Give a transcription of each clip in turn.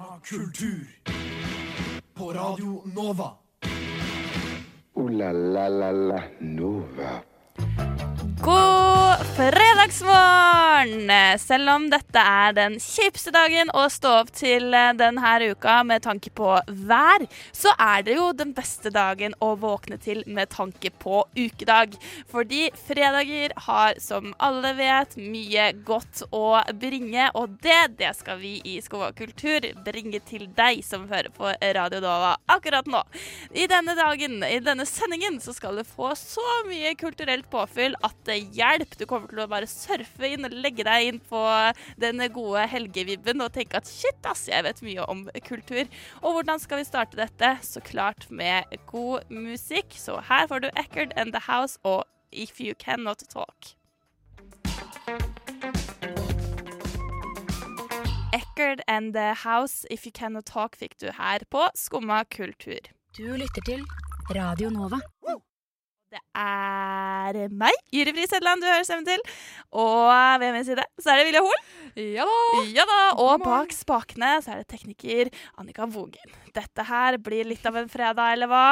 Kultur. På Radio Nova. Uh, la la la la Nova. Fredagsmorgen! Selv om dette er den kjipeste dagen å stå opp til eh, denne uka med tanke på vær, så er det jo den beste dagen å våkne til med tanke på ukedag. Fordi fredager har, som alle vet, mye godt å bringe, og det, det skal vi i Skova kultur bringe til deg som hører på Radio Nova akkurat nå. I denne dagen, i denne sendingen, så skal du få så mye kulturelt påfyll at det hjelper. Du kommer til å bare surfe inn og legge deg inn på den gode helgevibben og tenke at shit, ass, jeg vet mye om kultur. Og hvordan skal vi starte dette? Så klart med god musikk. Så her får du Eckerd and The House og If You Cannot Talk. Eckerd and The House, If You Cannot Talk fikk du her på Skumma kultur. Du lytter til Radio Nova. Det er meg, Juri Friis Hedland, du hører stemmen til. Og ved min side så er det Vilja Hoel. Ja da! Ja da, Og bak spakene så er det tekniker Annika Vågen. Dette her blir litt av en fredag, eller hva?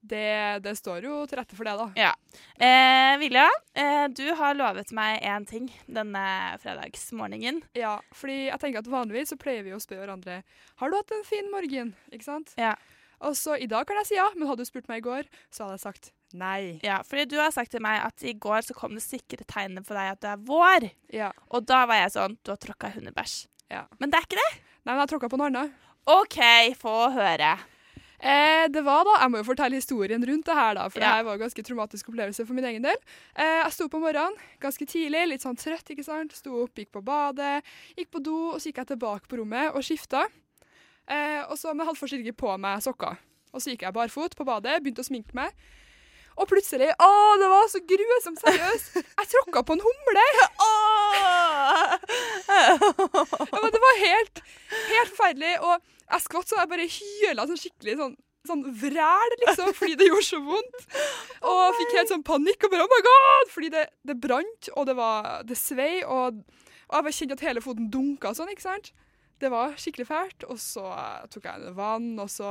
Det, det står jo til rette for det, da. Ja. Eh, Vilja, eh, du har lovet meg én ting denne fredagsmorgenen. Ja, fordi jeg tenker at Vanligvis så pleier vi å spørre hverandre Har du hatt en fin morgen. Ikke sant? Ja. Og så I dag kan jeg si ja, men hadde du spurt meg i går, så hadde jeg sagt nei. Ja, fordi du har sagt til meg at i går så kom det sikre tegnene for deg at det er vår. Ja. Og da var jeg sånn Du har tråkka hundebæsj. Ja. Men det er ikke det. Nei, men jeg tråkka på noe annet. OK, få høre. Eh, det var da, Jeg må jo fortelle historien rundt det her, da, for Ja. det her var en ganske traumatisk opplevelse for min egen del. Eh, jeg sto opp om morgenen ganske tidlig, litt sånn trøtt, ikke sant. Sto opp, gikk på badet, gikk på do, og så gikk jeg tilbake på rommet og skifta. Eh, og så, med ikke på meg sokker. Og så gikk jeg barfot på badet, begynte å sminke meg. Og plutselig Å, det var så grusomt seriøst! Jeg tråkka på en humle! Ja, men det var helt, helt forferdelig. Og jeg skvatt så jeg bare hyla sånn skikkelig sånn, sånn vræl, liksom, fordi det gjorde så vondt. Og fikk helt sånn panikk og bare oh my god! Fordi det, det brant, og det, var, det svei, og, og jeg kjente at hele foten dunka sånn, ikke sant? Det var skikkelig fælt. Og så tok jeg en vann, og så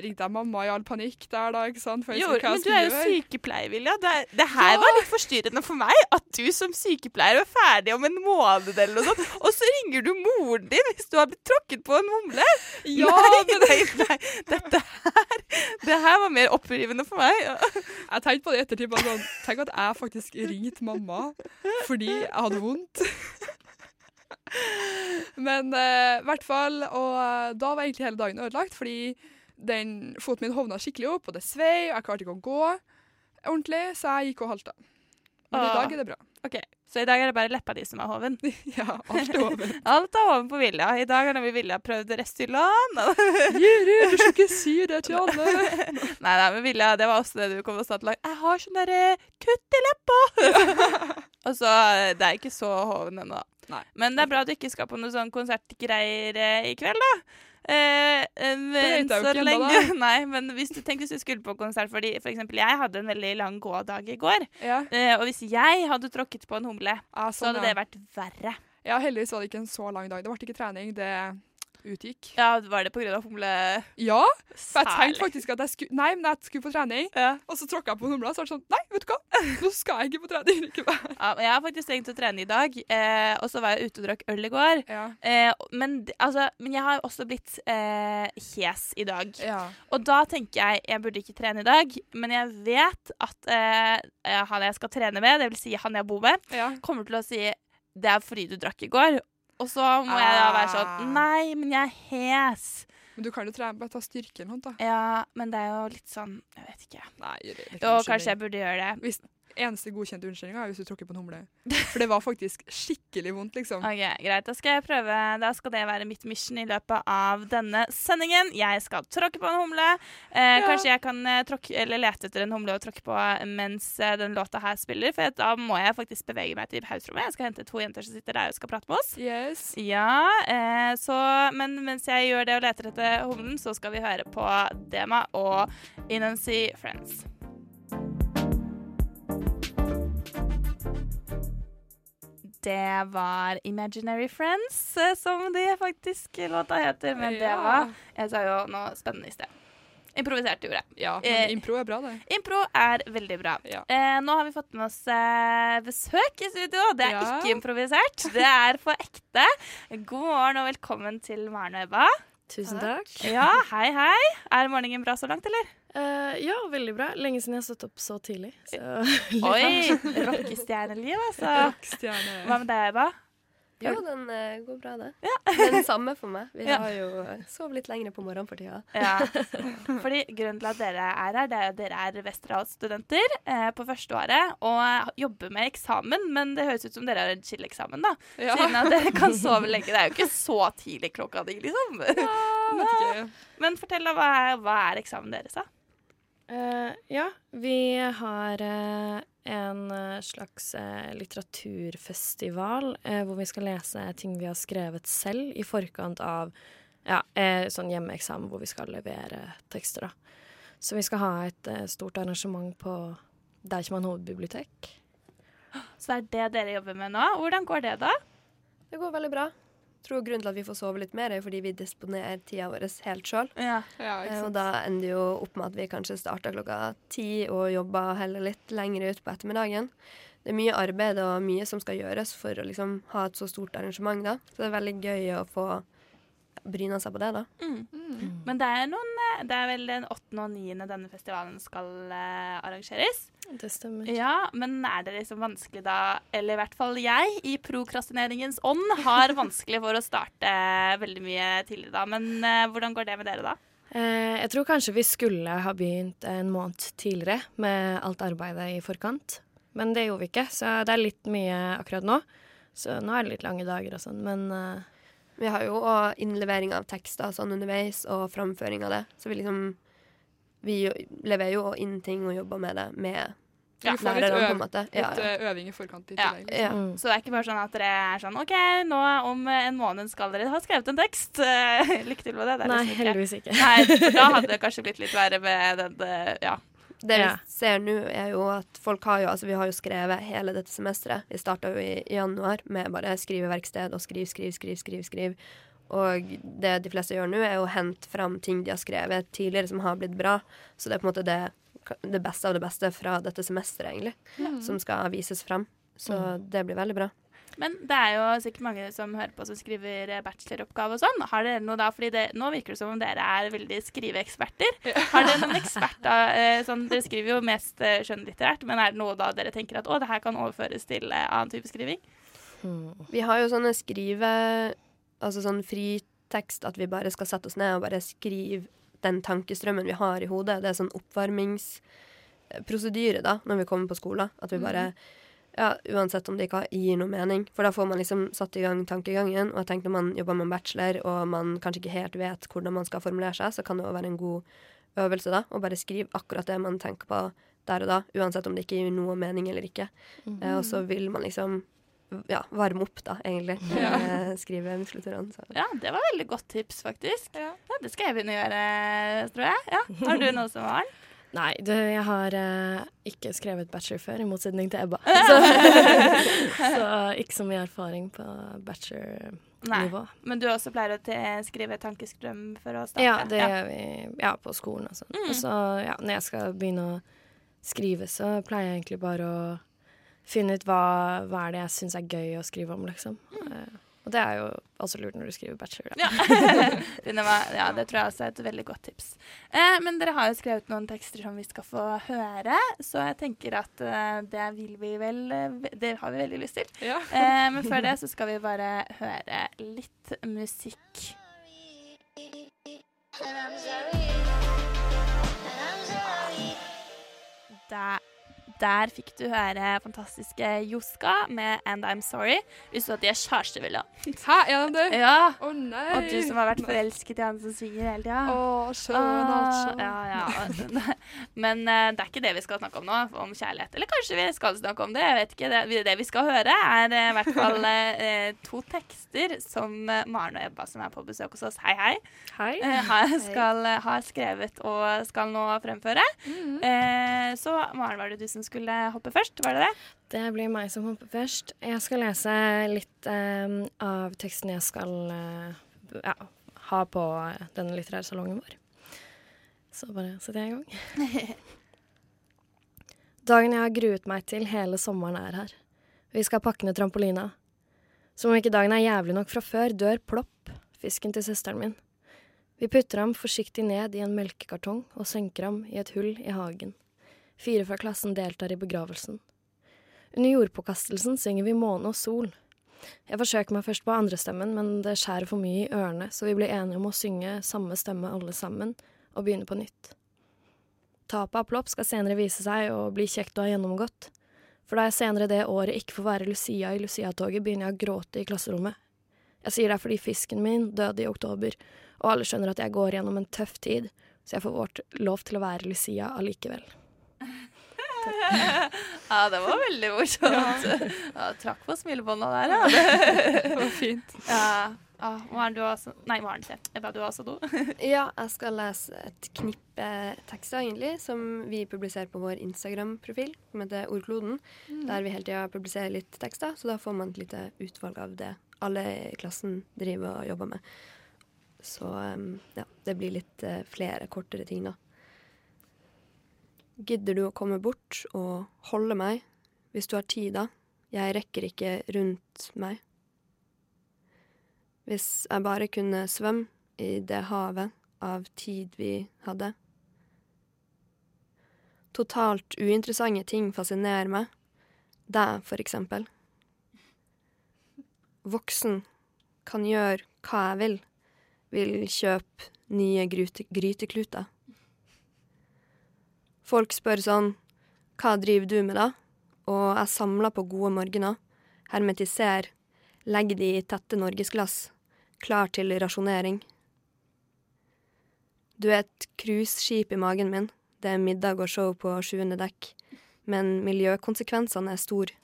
ringte jeg mamma i all panikk der, da, ikke sant? Jo, men du er jo sykepleier, Vilja. Det, det her var litt forstyrrende for meg. At du som sykepleier er ferdig om en måned eller noe sånt, og så ringer du moren din hvis du har blitt tråkket på en mumle! Ja, nei, men nei, nei. Dette her Det her var mer opprivende for meg. Jeg tenkte på det i ettertid. Bare sånn, tenk at jeg faktisk ringte mamma fordi jeg hadde vondt. Men eh, i hvert fall Og eh, da var egentlig hele dagen ødelagt, fordi den foten min hovna skikkelig opp, og det svei, og jeg klarte ikke å gå ordentlig, så jeg gikk og halta. Men i dag er det bra. Ok, Så i dag er det bare leppa di som er hoven? Ja, alt er hoven. Alt er hoven på Vilja. I dag har vi Vilja prøvd Restylan. Juri, du skal ikke si det til alle. Nei, nei, men Vilja, det var også det du kom og sa til lag. Jeg har sånn derre kutt i leppa! og så eh, Det er ikke så hoven ennå, da. Nei. Men det er bra at du ikke skal på noen sånn konsertgreier eh, i kveld, da. Eh, eh, men så lenge- da. Nei, men hvis du tenker hvis du skulle på konsert fordi for eksempel jeg hadde en veldig lang gådag i går, Ja, eh, og hvis jeg hadde tråkket på en humle, så sånn, hadde det vært verre. ja, heldigvis var det ikke en så lang dag. Det ble ikke trening, det utgikk. Ja, var det av humle Ja, for jeg tenkte faktisk at jeg skulle Nei, men jeg skulle på trening. Ja. Og så tråkka jeg på humla, så var det sånn Nei, vet du hva, nå skal jeg ikke på trening likevel. Ja, men jeg har faktisk tenkt å trene i dag, eh, og så var jeg ute og drakk øl i går. Ja. Eh, men, altså, men jeg har også blitt eh, hes i dag. ja. Og da tenker jeg jeg burde ikke trene i dag, men jeg vet at eh, han jeg skal trene med, dvs. Si han jeg bor med, ja. kommer til å si det er fordi du drakk i går. Og så må jeg da være Ah. sånn Nei, men jeg er hes. Men du kan jo trene, bare ta styrke eller noe, da. Ja, men det er jo litt sånn Jeg vet ikke. Nei, det ikke Jo, kanskje jeg burde gjøre det. Hvis eneste godkjente unnskyldninga er hvis du tråkker på en humle. For det var faktisk skikkelig vondt, liksom. Ok, Greit, da skal jeg prøve. Da skal det være mitt mission i løpet av denne sendingen. Jeg skal tråkke på en humle. Eh, Ja. Kanskje jeg kan eh, tråkke, eller lete etter en humle å tråkke på mens eh, den låta her spiller. For da må jeg faktisk bevege meg til pauserommet. Jeg skal hente to jenter som sitter der og skal prate med oss. Yes. Ja, eh, så, Men mens jeg gjør det og leter etter humlen, så skal vi høre på Dema og Inancy Friends. Det var Imaginary Friends, eh, som de faktisk låta heter. Men det var Jeg sa jo noe spennende i sted. Improviserte gjorde jeg. Ja, Eh, men impro er bra, det. Impro er veldig bra. Ja. Eh, nå har vi fått med oss eh, besøk i studio. Det er Ja. ikke improvisert, det er for ekte. God morgen og velkommen til Maren og Ebba. Tusen takk. Ja, hei, hei. Er morgenen bra så langt, eller? Eh, ja, veldig bra. Lenge siden jeg har stått opp så tidlig. Så Oi! Rockestjerneliv, altså. Rockstjerne. Hva med deg, Eva? Jo, den uh, går bra, det. Den samme for meg. Vi Ja. har jo uh, sovet litt lengre på morgenen for tida. Ja. Fordi grunnen til at dere er her, det er at dere er Westerdals-studenter eh, på første året og jobber med eksamen, men det høres ut som dere har en chill-eksamen, da. Ja. Siden at dere kan sove lenge. Det er jo ikke så tidlig klokka di, liksom. Ja. Men fortell, da. Hva er, hva er eksamen deres, da? Eh, ja, vi har uh, en eh, slags uh, litteraturfestival eh, hvor vi skal lese ting vi har skrevet selv i forkant av ja, eh, sånn hjemmeeksamen hvor vi skal levere tekster. da. Så vi skal ha et stort arrangement på Deichman hovedbibliotek. Så det er det dere jobber med nå. Hvordan går det, da? Det går veldig bra. Tror grunnen til at vi får sove litt mer, er fordi vi disponerer tida vår helt sjøl. Ja. Ja, Og da ender det jo opp med at vi kanskje starter klokka ti og jobber heller litt lenger ut på ettermiddagen. Det er mye arbeid og mye som skal gjøres for å liksom ha et så stort arrangement. da. Så det er veldig gøy å få bryna seg på det, da. Mm. Men det er, noen, eh, det er vel den 8. og 9. denne festivalen skal uh, arrangeres. Det stemmer. Ja, men er det liksom vanskelig da, eller i hvert fall jeg, i prokrastineringens ånd, har vanskelig for å starte veldig mye tidligere da. Men uh, hvordan går det med dere da? Eh, jeg tror kanskje vi skulle ha begynt en måned tidligere med alt arbeidet i forkant. Men det gjorde vi ikke, så det er litt mye akkurat nå. Så nå er det litt lange dager og sånn, men eh, Vi har jo òg innlevering av tekster sånn underveis, og framføring av det. Så vi liksom Vi leverer jo inn ting og jobber med det med Ja, får litt, øv, en måte. litt Ja, ja. eh, øving i forkant i tillegg. liksom. ja. mm. Så det er ikke bare sånn at dere er sånn OK, nå om en måned skal dere ha skrevet en tekst. Lykke til med det. det er Nei, liksom ikke- heldigvis ikke. Nei, for da hadde det kanskje blitt litt verre med den eh, Ja. Det Ja. vi ser nå, er jo at folk har jo Altså, vi har jo skrevet hele dette semesteret. Vi starta jo i, i januar med bare skriveverksted og skriv, skriv, skriv, skriv, skriv. Og det de fleste gjør nå, er å hente fram ting de har skrevet tidligere som har blitt bra. Så det er på en måte det, det beste av det beste fra dette semesteret, egentlig, som skal vises fram. Så det blir veldig bra. Men det er jo sikkert mange som hører på som skriver eh, bacheloroppgave og sånn. Har dere noe da, fordi det, Nå virker det som om dere er veldig skriveeksperter. Har dere noen eksperter eh, sånn, Dere skriver jo mest eh, skjønnlitterært, men er det noe da dere tenker at å, det her kan overføres til annen type skriving? Hmm. Vi har jo sånne skrive... Altså sånn fritekst at vi bare skal sette oss ned og bare skrive den tankestrømmen vi har i hodet. Det er sånn oppvarmingsprosedyre da, når vi kommer på skolen. At vi bare ja, Uansett om det ikke gir noe mening. For da får man liksom satt i gang tankegangen. Og jeg tenker når man jobber med en bachelor, og man kanskje ikke helt vet hvordan man skal formulere seg, så kan det jo være en god øvelse da, å bare skrive akkurat det man tenker på der og da. Uansett om det ikke gir noe mening eller ikke. Eh, og så vil man liksom ja, varme opp, da, egentlig. Ja. Eh, skrive muskulaturen. Så. Ja, det var veldig godt tips, faktisk. Ja. Ja, Det skal jeg begynne å gjøre, tror jeg. Ja. Har du noe som var? Nei, du, jeg har uh, ikke skrevet bachelor før, i motsetning til Ebba. Så, så ikke så mye erfaring på bachelor-nivå. Men du også pleier å skrive tankeskrøm for å starte? Ja, det gjør vi ja, på skolen og sånn. Mm. Og så, ja, når jeg skal begynne å skrive, så pleier jeg egentlig bare å finne ut hva, hva er det jeg syns er gøy å skrive om, liksom. Eh, og det er jo også lurt når du skriver bachelor. Da. Ja. Med- ja, det tror jeg også er et veldig godt tips. Eh, men dere har jo skrevet noen tekster som vi skal få høre, så jeg tenker at eh, det vil vi vel eh, Det har vi veldig lyst til. Ja. Eh, men før det så skal vi bare høre litt musikk. Der, der fikk du høre fantastiske Joska med 'And I'm Sorry'. Visste du at de er kjærestevenner? Hæ, er de det? Ja. Å nei. Og du som har vært forelsket i han som synger hele tida. Søren, altså. Ah, ja, ja. Men uh, det er ikke det vi skal snakke om nå, om kjærlighet. Eller kanskje vi skal snakke om det, jeg vet ikke. Det, det vi skal høre, er eh, i hvert fall uh, to tekster som Maren og Ebba, som er på besøk hos oss, hei hei, Hei. har, skal, har skrevet og skal nå fremføre. Eh, så Maren, var det du som skulle hoppe først? Var det det? Det blir meg som hopper først. Jeg skal lese litt eh, av teksten jeg skal eh, ja, ha på denne litterære salongen vår. Så bare setter jeg i gang. Dagen jeg har gruet meg til hele sommeren er her. Vi skal pakke ned trampolina. Som om ikke dagen er jævlig nok fra før, dør plopp, fisken til søsteren min. Vi putter ham forsiktig ned i en melkekartong og senker ham i et hull i hagen. Fire fra klassen deltar i begravelsen. Under jordpåkastelsen synger vi Måne og sol. Jeg forsøker meg først på andrestemmen, men det skjærer for mye i ørene, så vi blir enige om å synge samme stemme alle sammen, og begynne på nytt. Tapet av plopp skal senere vise seg å bli kjekt å ha gjennomgått, for da jeg senere det året ikke får være Lucia i Lucia-toget, begynner jeg å gråte i klasserommet. Jeg sier det er fordi fisken min døde i oktober, og alle skjønner at jeg går gjennom en tøff tid, så jeg får vårt lov til å være Lucia allikevel. Ja, det var veldig morsomt. Ja. trakk på smilebånda der, ja. Det var fint. ja. Ah, Maren, du har også Nei, Maren, se. Ebba, du har også do. Ja, jeg skal lese et knippe tekster, egentlig, som vi publiserer på vår Instagram-profil, som heter Ordkloden. Der vi hele tida publiserer litt tekster, så da får man et lite utvalg av det alle i klassen driver og jobber med. Så um, ja, det blir litt uh, flere kortere ting, da. Gidder du å komme bort og holde meg, hvis du har tid, da? Jeg rekker ikke rundt meg. Hvis jeg bare kunne svømme i det havet av tid vi hadde. Totalt uinteressante ting fascinerer meg. Deg, for eksempel. Voksen kan gjøre hva jeg vil. Vil kjøpe nye gryte grytekluter. Folk spør sånn Hva driver du med, da? Og jeg samler på gode morgener. Hermetiser. Legger de i tette norgesglass. Klar til rasjonering. Du er et cruiseskip i magen min. Det er middag og show på sjuende dekk. Men miljøkonsekvensene er store.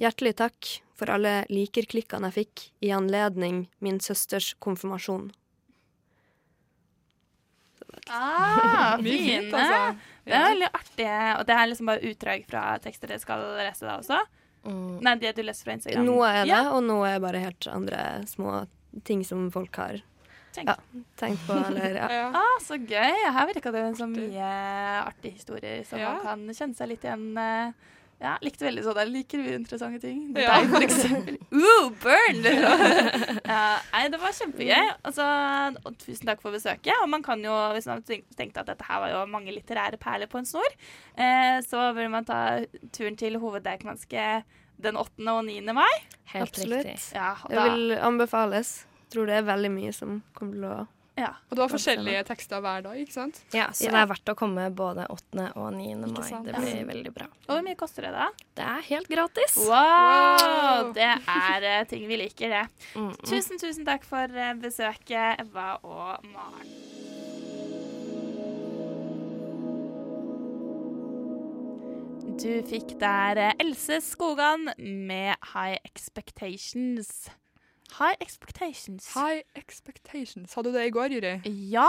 Hjertelig takk for alle likerklikkene jeg fikk i anledning min søsters konfirmasjon. Ah, Mye fint, altså. Det er veldig artig. Og det er liksom bare utdrag fra tekster dere skal lese da også? Mm. Nei, det du leser fra Instagram. Noe er det, Ja, og noe er bare helt andre små ting som folk har tenk. ja, tenkt på. Eller, ja. Ja. Ah, så gøy. Her virka det så mye artige historier som Ja. man kan kjenne seg litt igjen eh, Ja, likte veldig sånn. Jeg liker uinteressante ting. Ja. deg, for eksempel. Ooh, burn! ja, nei, det var kjempegøy. Altså, og tusen takk for besøket. Og man kan jo, hvis man tenk- tenkte at dette her var jo mange litterære perler på en snor, eh, så bør man ta turen til Hoveddeichmanske den 8. og 9. mai. Helt Absolutt. riktig. Ja, og Det vil anbefales. Jeg Tror det er veldig mye som kommer til å ja. Og det var forskjellige tekster hver dag, ikke sant? Ja, så Ja. det er verdt å komme både 8. og 9. mai. Det blir veldig bra. Og hvor mye koster det, da? Det er helt gratis. Wow! Wow. Det er eh, ting vi liker, det. Mm, mm. Tusen, tusen takk for eh, besøket, Ebba og Maren. Du fikk der eh, Else Skogan med High Expectations. High Expectations. High expectations. Hadde du det i går, Juri? Ja!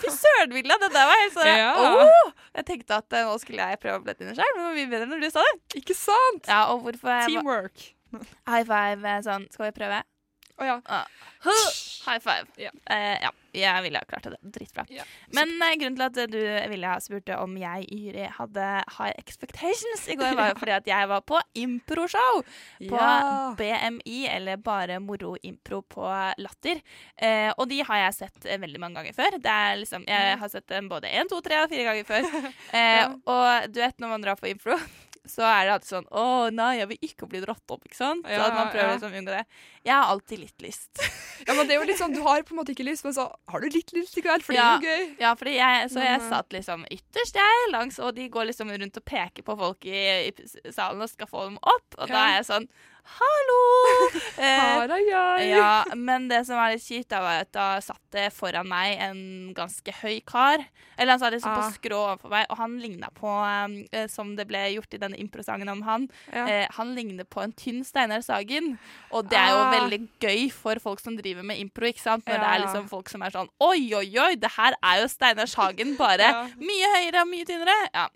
Fy søren, Villa! Det der var helt sånn Ja. Åh! Jeg tenkte at eh, nå skulle jeg prøve å blette inn sjøl, men det var mye bedre når du sa det. Ikke sant? Ja, og hvorfor Teamwork. High five eh, sånn. Skal vi prøve? Å ja. Ah. High five. Ja. Uh, ja, jeg ville ha klart det. Dritbra. Ja. Men uh, grunnen til at du ville ha spurt om jeg, Yri, hadde high expectations i går, var jo fordi at jeg var på improshow på Ja. BMI, eller Bare moro impro på Latter. Uh, og de har jeg sett eh, veldig mange ganger før. Det liksom, jeg har sett dem både én, to, tre og fire ganger før. ja. Og du vet når man drar på impro, så er det alltid sånn Å nei, jeg vil ikke bli dratt opp, ikke sant? Så Ja, at man prøver ja. liksom å unngå det. Jeg har alltid litt lyst. ja, men det er jo litt sånn, Du har på en måte ikke lyst, men så har du litt lyst likevel, for det er jo gøy. Ja, fordi jeg, så jeg Mhm. satt liksom ytterst jeg langs, og de går liksom rundt og peker på folk i, i salen og skal få dem opp. Og da er jeg sånn Hallo! Eh, jeg. ja, men det som var litt kjipt, var at da satt det foran meg en ganske høy kar. Eller han satt liksom Ah. på skrå overfor meg, og han ligna på, eh, som det ble gjort i denne improsangen om han, Ja. eh, han ligner på en tynn Steinar Sagen. Og det er jo Ah. veldig gøy for folk som driver med impro, ikke sant? Når det er liksom folk som er sånn Oi, oi, oi, det her er jo Steinar Sagen, bare Ja. mye høyere og mye tynnere. Ja.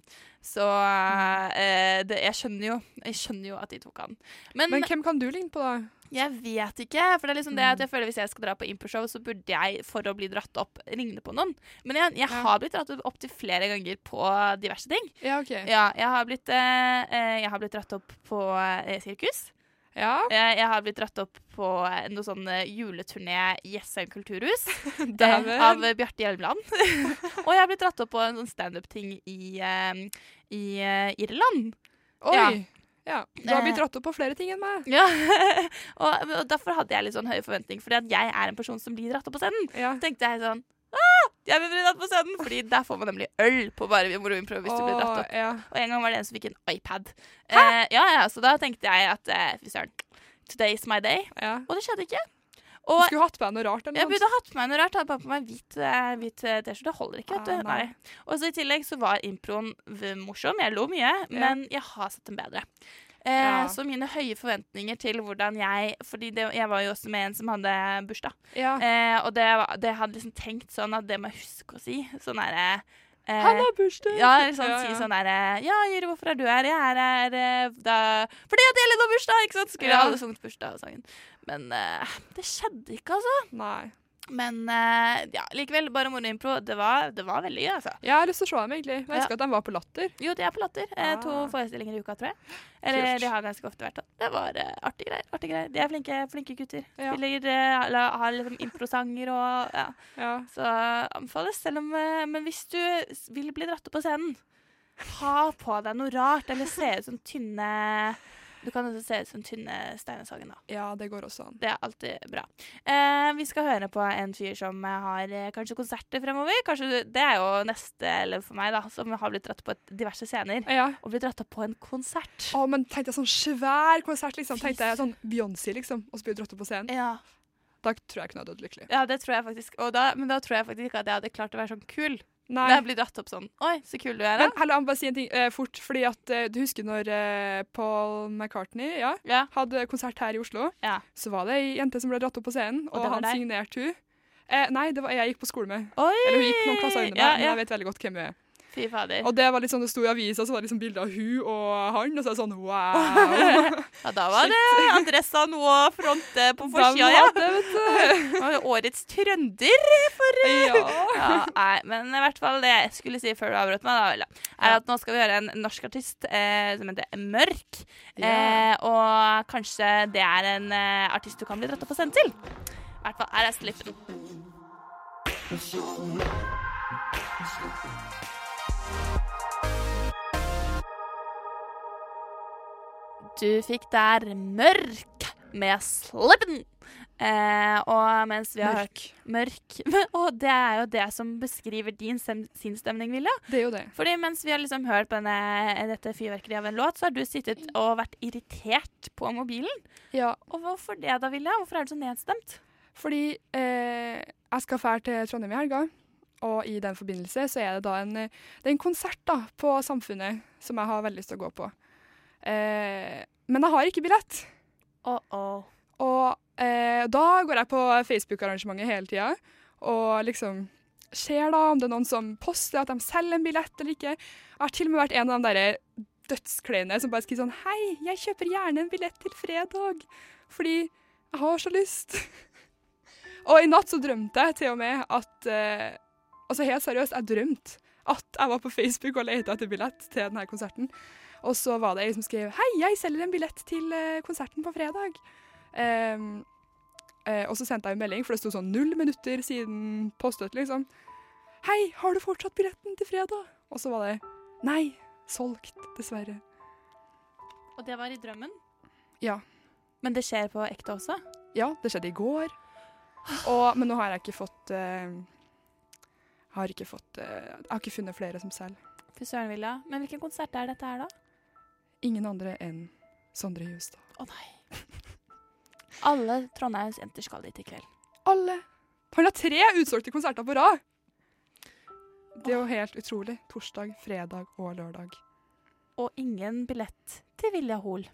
Så eh, det, jeg skjønner jo Jeg skjønner jo at de tok han. Men, Men hvem kan du ligne på, da? jeg vet ikke. For det er liksom det Mm. at jeg føler Hvis jeg skal dra på improshow, så burde jeg for å bli dratt opp ligne på noen. Men jeg, jeg Ja. har blitt dratt opp til flere ganger på diverse ting. Ja, OK. Ja, jeg har blitt, eh, eh, jeg har blitt dratt opp på eh, sirkus. Ja, Jeg, jeg har blitt dratt opp på eh, noe sånn eh, juleturné i Jessheim kulturhus. Eh, av eh, Bjarte Hjelmeland. og jeg har blitt dratt opp på en sånn standup-ting i, eh, i eh, Irland. Oi. Ja. Du har Eh. blitt dratt opp på flere ting enn meg. Ja, og, og Derfor hadde jeg litt sånn høye forventninger, fordi at jeg er en person som blir dratt opp på scenen. Ja. Tenkte jeg sånn Jeg vil bli dratt på scenen! Fordi der får man nemlig øl på bare Moro Impro hvis du blir dratt opp. Ja. Og en gang var det en som fikk en iPad. Eh, ja, ja, Så da tenkte jeg at eh, fy søren, today's my day. ja. Og det skjedde ikke. Du skulle hatt på deg noe rart. eller jeg burde hatt på meg noe rart. Jeg hadde bare på meg hvit, eh, hvit eh, T-skjorte. Det holder ikke. vet Ah, du. Nei. Og så I tillegg så var improen morsom. Jeg lo mye, men jeg har sett den bedre. Eh, Ja. Så mine høye forventninger til hvordan jeg Fordi det, jeg var jo også med en som hadde bursdag. Ja. Eh, og det, det hadde liksom tenkt sånn at det må jeg huske å si. Sånn derre eh, Han har bursdag! ja, liksom Ja, si sånn derre Ja, Jyri, hvorfor er du her? Jeg er her eh, da Fordi at Elin har bursdag! Ikke sant? Skulle Ja. alle sunget bursdagssangen. Men eh, det skjedde ikke, altså. Nei. Men eh, ja, likevel, bare moro impro. Det var, det var veldig gøy, altså. Jeg har lyst til å se dem, egentlig. Jeg Ja. husker at de var på Latter. Jo, de er på Latter. Ah. to forestillinger i uka, tror jeg. Eller Kult. de har ganske ofte vært det. Det var uh, artige greier. Artig greier. De er flinke, flinke gutter. Ja. Spiller, eh, eller har liksom improsanger og ja. Ja. Så anbefales. Selv om uh, Men hvis du vil bli dratt opp på scenen, ha på deg noe rart, eller se ut som tynne Du kan også se ut som tynne Steinersagen, da. ja, det går også an. Det er alltid bra. Eh, vi skal høre på en fyr som har eh, kanskje konserter fremover. Kanskje Det er jo neste eller for meg, da, som har blitt dratt på diverse scener. Ja. Og blitt dratt opp på en konsert. Å, men tenkte jeg sånn svær konsert, liksom. Tenkte jeg sånn Beyoncé, liksom. Og så blir du dratt opp på scenen. Ja. Da tror jeg kunne ha dødd lykkelig. ja, det tror jeg faktisk. Da, men da tror jeg faktisk ikke at jeg hadde klart å være sånn kul. Nei. Jeg blir dratt opp sånn Oi, så kul du er, da. Men jeg må bare si en ting eh, fort. Fordi at eh, Du husker når eh, Paul McCartney ja, Ja. hadde konsert her i Oslo? Ja. Så var det ei jente som ble dratt opp på scenen, og, og han signerte hun. Eh, nei, det var jeg gikk på skole med. Oi! Eller hun gikk noen klasser under meg, men jeg vet veldig godt hvem hun er. Fy fader. Og det var litt sånn, det sto i avisa, så var det liksom bilde av hun og han, og så er det sånn wow. Ja, da var det adressa noe å fronte på forsida, ja. Det, vet du. Årets trønder for Ja. ja, Nei, men i hvert fall det jeg skulle si før du avbrøt meg, da, er at nå skal vi høre en norsk artist eh, som heter Mørk. Ja. Eh, og kanskje det er en eh, artist du kan bli dratt opp og sendt til. I hvert fall her er slippen. Du fikk der Mørk med Slippen. Eh, og mens vi har hørt Mørk Og det er jo det som beskriver din sinnsstemning, Vilja. Det er jo det. Fordi mens vi har liksom hørt på denne, dette fyrverkeriet av en låt, så har du sittet og vært irritert på mobilen. Ja, Og hvorfor det da, Vilja? Hvorfor er du så nedstemt? fordi eh, jeg skal fære til Trondheim i helga, og i den forbindelse så er det da en, det en konsert da, på Samfunnet som jeg har veldig lyst til å gå på. Eh, men jeg har ikke billett. Oh, oh. Og eh, da går jeg på Facebook-arrangementet hele tida og liksom ser da om det er noen som poster at de selger en billett eller ikke. Jeg har til og med vært en av de der dødskleine som bare skriver sånn Hei, jeg kjøper gjerne en billett til fredag, fordi jeg har så lyst. og i natt så drømte jeg til og med at eh, Altså helt seriøst, jeg drømte at jeg var på Facebook og lette etter billett til denne konserten. Og så var det ei som skrev Hei, jeg selger en billett til eh, konserten på fredag. Eh, og så sendte jeg en melding, for det sto sånn null minutter siden postet, liksom. Hei, har du fortsatt billetten til fredag? Og så var det Nei, solgt, dessverre. Og det var i drømmen? Ja. Men det skjer på ekte også? Ja, det skjedde i går. Og, men nå har jeg ikke fått eh, Har ikke fått uh, Jeg har ikke funnet flere som selger. Fy søren, Villa. Men hvilken konsert er dette her, da? Ingen andre enn Sondre Justad. Å nei. Alle Trondheims jenter skal dit i kveld. Alle. Han har tre utsolgte konserter på rad. Det er jo helt utrolig. Torsdag, fredag og lørdag. Og ingen billett til Vilja Hol.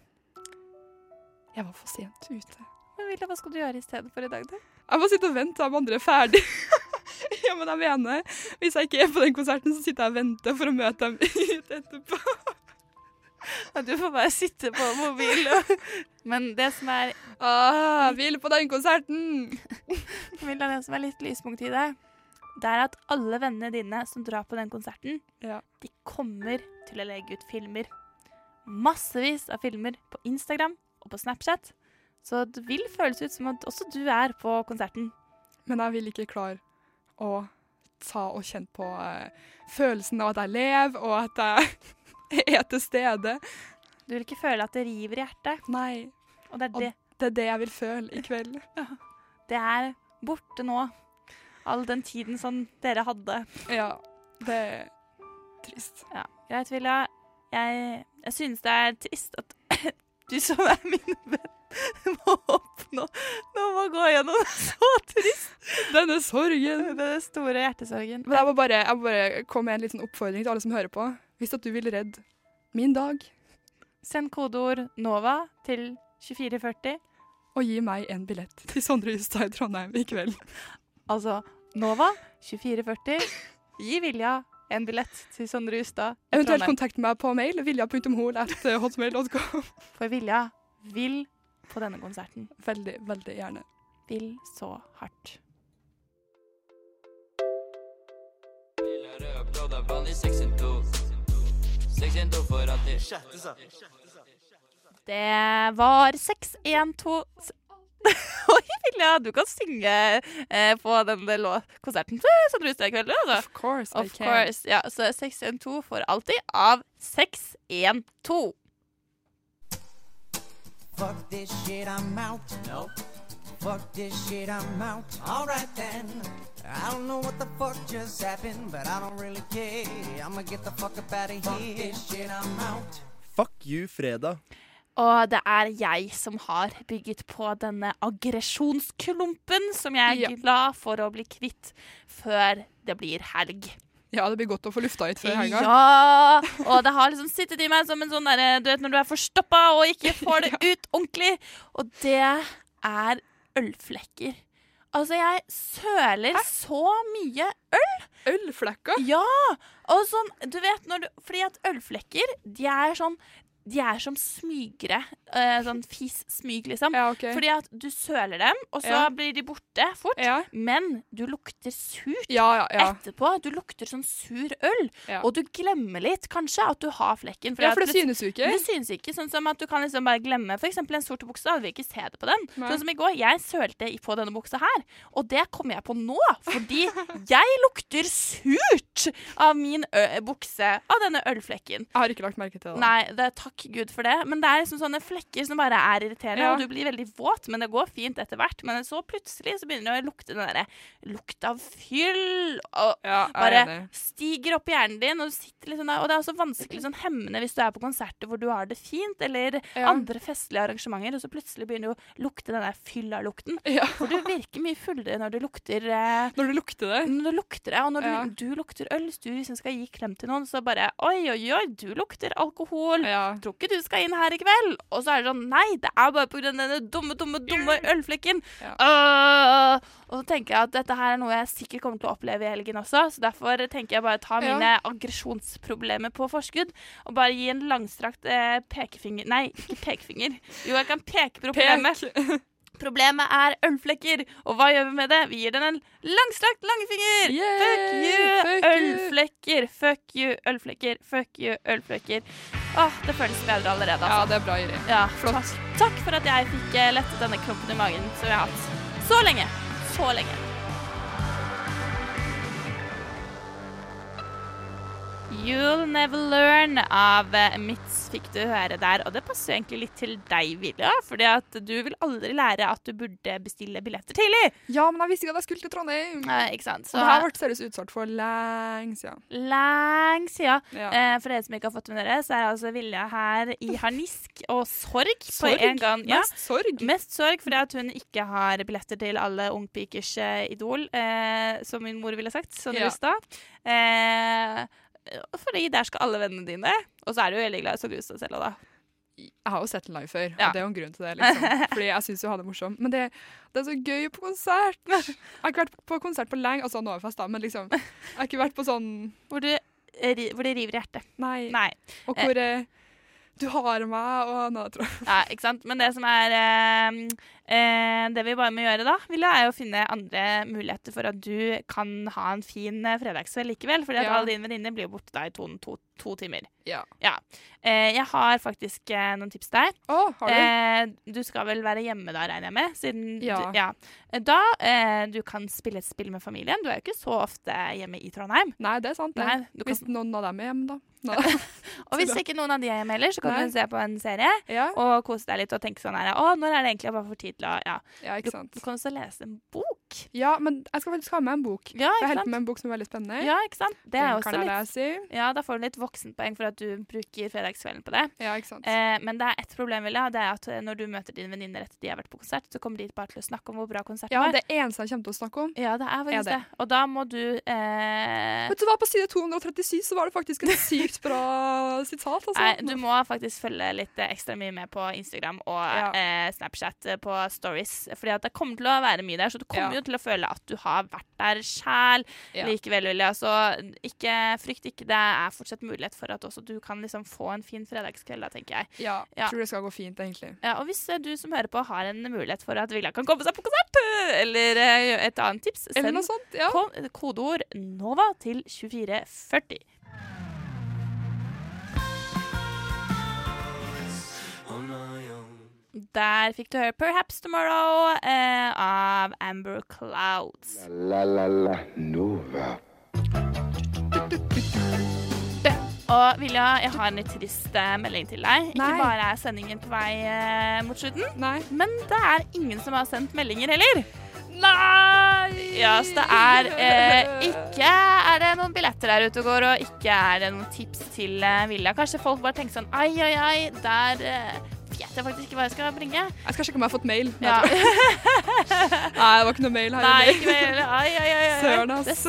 Jeg var for sent ute. Men Vilja, hva skal du gjøre i stedet for i dag, da? Jeg må sitte og vente til de andre er ferdig. ja, men jeg mener, hvis jeg ikke er på den konserten, så sitter jeg og venter for å møte dem etterpå. Du får bare sitte på mobilen. Men det som er Ah, vil på den konserten! Camilla, det som er litt lyspunkt i det, det er at alle vennene dine som drar på den konserten, Ja. de kommer til å legge ut filmer. Massevis av filmer på Instagram og på Snapchat. Så det vil føles ut som at også du er på konserten. Men jeg vil ikke klare å ta og kjenne på eh, følelsen av at jeg lever, og at jeg er til stede. Du vil ikke føle at det river i hjertet. Nei, Og det er Og- det. det er det jeg vil føle i kveld. Det er borte nå. All den tiden som dere hadde. Ja, det er trist. Ja, greit, Vilja. Jeg, jeg synes det er trist at du som er min venn, må oppnå Nå må gå gjennom det så trist. Denne sorgen. Den store hjertesorgen. Men jeg må bare, jeg må bare komme med en liten oppfordring til alle som hører på. Hvis at du vil redde min dag, Send kodeord NOVA til 2440. og gi meg en billett til Sondre Justad i Trondheim i kveld. Altså NOVA 2440. Gi Vilja en billett til Sondre Justad. Eventuelt kontakt meg på mail vilja.hol.hotmail.com. For Vilja vil på denne konserten. Veldig, veldig gjerne. Vil så hardt. Det var 612 Oi, Vilja, du kan synge eh, på den konserten til Sondre Justad i kveld, altså. Of course I course. can. course. Ja, så 612 får alltid av 612. Fuck this shit, I'm out. No. Fuck this shit, I'm out. Alright then. I don't know what the fuck just happened, but I don't really care. I'ma get the fuck up out of here. This shit, I'm out. Fuck you, fredag. Og det er jeg som har bygget på denne aggresjonsklumpen som jeg er Ja. glad for å bli kvitt før det blir helg. Ja, det blir godt å få lufta ut før helga. Ja! Og det har liksom sittet i meg som en sånn derre Du vet når du er forstoppa og ikke får det ut ordentlig. Og det er ølflekker. Altså, jeg søler så mye øl. Ølflekker? Ja! Og sånn, du vet når du Fordi at ølflekker, de er sånn De er som smygere. eh, sånn fis-smyg, liksom. Ja, okay. Fordi at du søler dem, og så Ja. blir de borte fort. Ja, Men du lukter surt etterpå. Du lukter sånn sur øl. Og du glemmer litt, kanskje, at du har flekken. ja, for det synes du ikke. det synes ikke, sånn som at du kan liksom bare glemme eksempel en sort bukse, da vil ikke se det på den. Nei. Sånn som i går, jeg sølte på denne buksa her, og det kommer jeg på nå, fordi jeg lukter surt av min bukse, av denne ølflekken. Jeg har ikke lagt merke til det. Nei, det er takk Gud for det, men det er liksom sånne flekker som bare er irriterende, Ja. og du blir veldig våt, men det går fint etter hvert. Men så plutselig så begynner det å lukte den derre lukt av fyll, og Ja, bare stiger opp i hjernen din, og du sitter liksom der, og det er også vanskelig sånn hemmende hvis du er på konserter hvor du har det fint, eller Ja. andre festlige arrangementer, og så plutselig begynner du å lukte den der fylla-lukten. Ja. For du virker mye fullere når du lukter eh, Når du lukter det. når du lukter det, og når du, du lukter øl, hvis du liksom skal gi klem til noen, så bare Oi, oi, oi, du lukter alkohol. Ja. Tror ikke du skal inn her i kveld. Og så er det sånn Nei, det er bare pga. denne dumme, dumme, dumme ølflekken. Ja. Uh, og så tenker jeg at dette her er noe jeg sikkert kommer til å oppleve i helgen også. Så derfor tenker jeg bare ta Ja. mine aggresjonsproblemer på forskudd. Og bare gi en langstrakt eh, pekefinger Nei, ikke pekefinger. Jo, jeg kan peke problemet. Pek. Problemet er ølflekker. Og hva gjør vi med det? Vi gir den en langstrakt langfinger. Yay! Fuck you, Fuck you. ølflekker. Fuck you, ølflekker. Fuck you, ølflekker. Åh, det føles bedre allerede, Altså. Ja, det er bra, Iri. Ja, Flott. Takk, takk for at jeg fikk eh, lettet denne klumpen i magen som jeg har hatt så lenge. Så lenge. You'll Never Learn av eh, Mitz fikk du høre der. Og det passer jo egentlig litt til deg, Vilja. fordi at du vil aldri lære at du burde bestille billetter tidlig. Ja, men jeg visste ikke at jeg skulle til Trondheim. Eh, ikke sant? Så det her ble seriøst utsolgt for lenge siden. lenge siden. Ja. Eh, for dere som ikke har fått med dere, så er altså Vilja her i harnisk og sorg, på Sorg? en gang. Ja. Mest sorg. Mest sorg fordi at hun ikke har billetter til alle ungpikers eh, idol, eh, som min mor ville sagt. Sånn Ja. Rustad. Eh, fordi der skal alle vennene dine. Og så er du jo veldig glad i Rustad selv òg, da. Jeg har jo sett den live før, Ja. og det er jo en grunn til det. liksom. Fordi jeg syns hun har det morsomt. Men det, det er så gøy på konsert! Jeg har ikke vært på konsert på lenge, altså Novafest, da, men liksom Jeg har ikke vært på sånn Hvor, du, eh, hvor det river i hjertet. Nei. Nei. Og hvor eh, du har meg, og Nei, jeg Ja, ikke sant? Men det som er eh, eh, Det vi bare må gjøre da, Vilja, er å finne andre muligheter for at du kan ha en fin eh, fredagskveld likevel. At Ja. alle dine venninner blir jo borte da i to, to, to timer. Ja. Eh, jeg har faktisk eh, noen tips der. Oh, har du? Eh, du skal vel være hjemme da, regner jeg med? Siden Ja. Du, ja. Da eh, du kan spille et spill med familien. Du er jo ikke så ofte hjemme i Trondheim. Nei, det er sant. det. Nei, kan, Hvis noen av dem er hjemme, da. Og hvis ikke noen av de er hjemme heller, så kan Nei. du se på en serie ja. og kose deg litt og tenke sånn her Å, når er det egentlig jeg bare får tid å Ja. ja, Du, ikke sant. du kan også lese en bok. Ja, men jeg skal faktisk ha med en bok. Ja, Jeg ikke holder på sant? med en bok som er veldig spennende. Ja, ikke sant? Det er Den også jeg litt lese. Ja, da får du litt voksenpoeng for at du bruker fredagskvelden på det. Ja, ikke sant. Eh, men det er ett problem, vil Vilja. Det er at eh, når du møter dine venninner etter de har vært på konsert, så kommer de bare til å snakke om hvor bra konserten Ja, var. det eneste de kommer til å snakke om. Ja, det er faktisk Er det. det. Og da må du eh, Vet du hva, på side 237 så var det faktisk et sykt bra sitat. Altså. Nei, du må faktisk følge litt eh, ekstra mye med på Instagram og Ja. eh, Snapchat eh, på stories. Fordi at det kommer til å være mye der, så du kommer Ja. jo til å føle at du har vært der sjæl Ja. likevel. Vilja. Så ikke frykt ikke. Det er fortsatt mulighet for at også du kan liksom få en fin fredagskveld, da, tenker jeg. Ja, Ja. tror det skal gå fint, egentlig. Ja, og hvis eh, du som hører på har en mulighet for at Vilja kan komme seg på konsert, eh, eller eh, et annet tips, send sånt. Ja. kodeord NOVA til 2440. Der fikk du høre 'Perhaps Tomorrow' eh, av Amber Clouds. La la la Nova. Og Vilja, jeg har en litt trist eh, melding til deg. Ikke bare er sendingen på vei eh, mot slutten, Nei. men det er ingen som har sendt meldinger heller. Nei! Ja, så det er eh, Ikke er det noen billetter der ute og går, og ikke er det noen tips til eh, Vilja. Kanskje folk bare tenker sånn Ai, ai, ai, der eh, vet jeg faktisk ikke hva jeg skal bringe. Jeg skal sjekke om jeg har fått mail. Ja. Nei, det var ikke noe mail her. Nei, ikke mail. Ai, ai, ai. Søren, ass.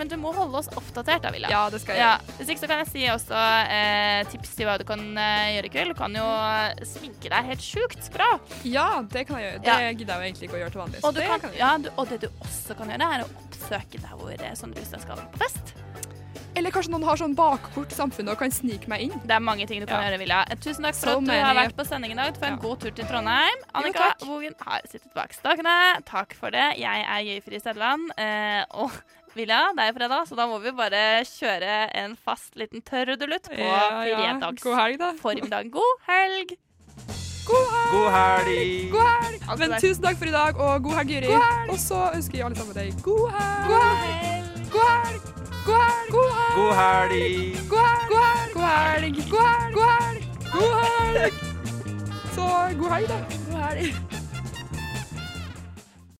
Men du må holde oss oppdatert, da, Vilja. Ja, det skal jeg Ja, hvis ikke så kan jeg si også eh, tips til hva du kan eh, gjøre i kveld. Du kan jo eh, sminke deg helt sjukt bra. Ja, det kan jeg gjøre. Det Ja. gidder jeg jo egentlig ikke å gjøre til vanlig. Og, du det kan, kan ja, du, og det du også kan gjøre, er å oppsøke der hvor eh, Sondre Hustad skal på fest. Eller kanskje noen har sånn bakkort i samfunnet og kan snike meg inn. Det er mange ting du kan Ja. gjøre, Vilja. Tusen takk for So at du har vært på sending i dag. Du får en Ja. god tur til Trondheim. Annika. Bogen har sittet bak stakene. Takk for det. Jeg er Jøyfri Stedland. Eh, og Vilja, det er jo fredag, så da må vi bare kjøre en fast liten tørrudelutt på fredags God helg, da. formiddag. God helg! God helg! God helg! God helg! Men tusen takk for i dag, og god helg, Juri. Og så ønsker jeg alle sammen deg god helg. God helg! God helg! God helg! God helg! God helg! God helg! God helg! God helg! Så god helg, da. God helg.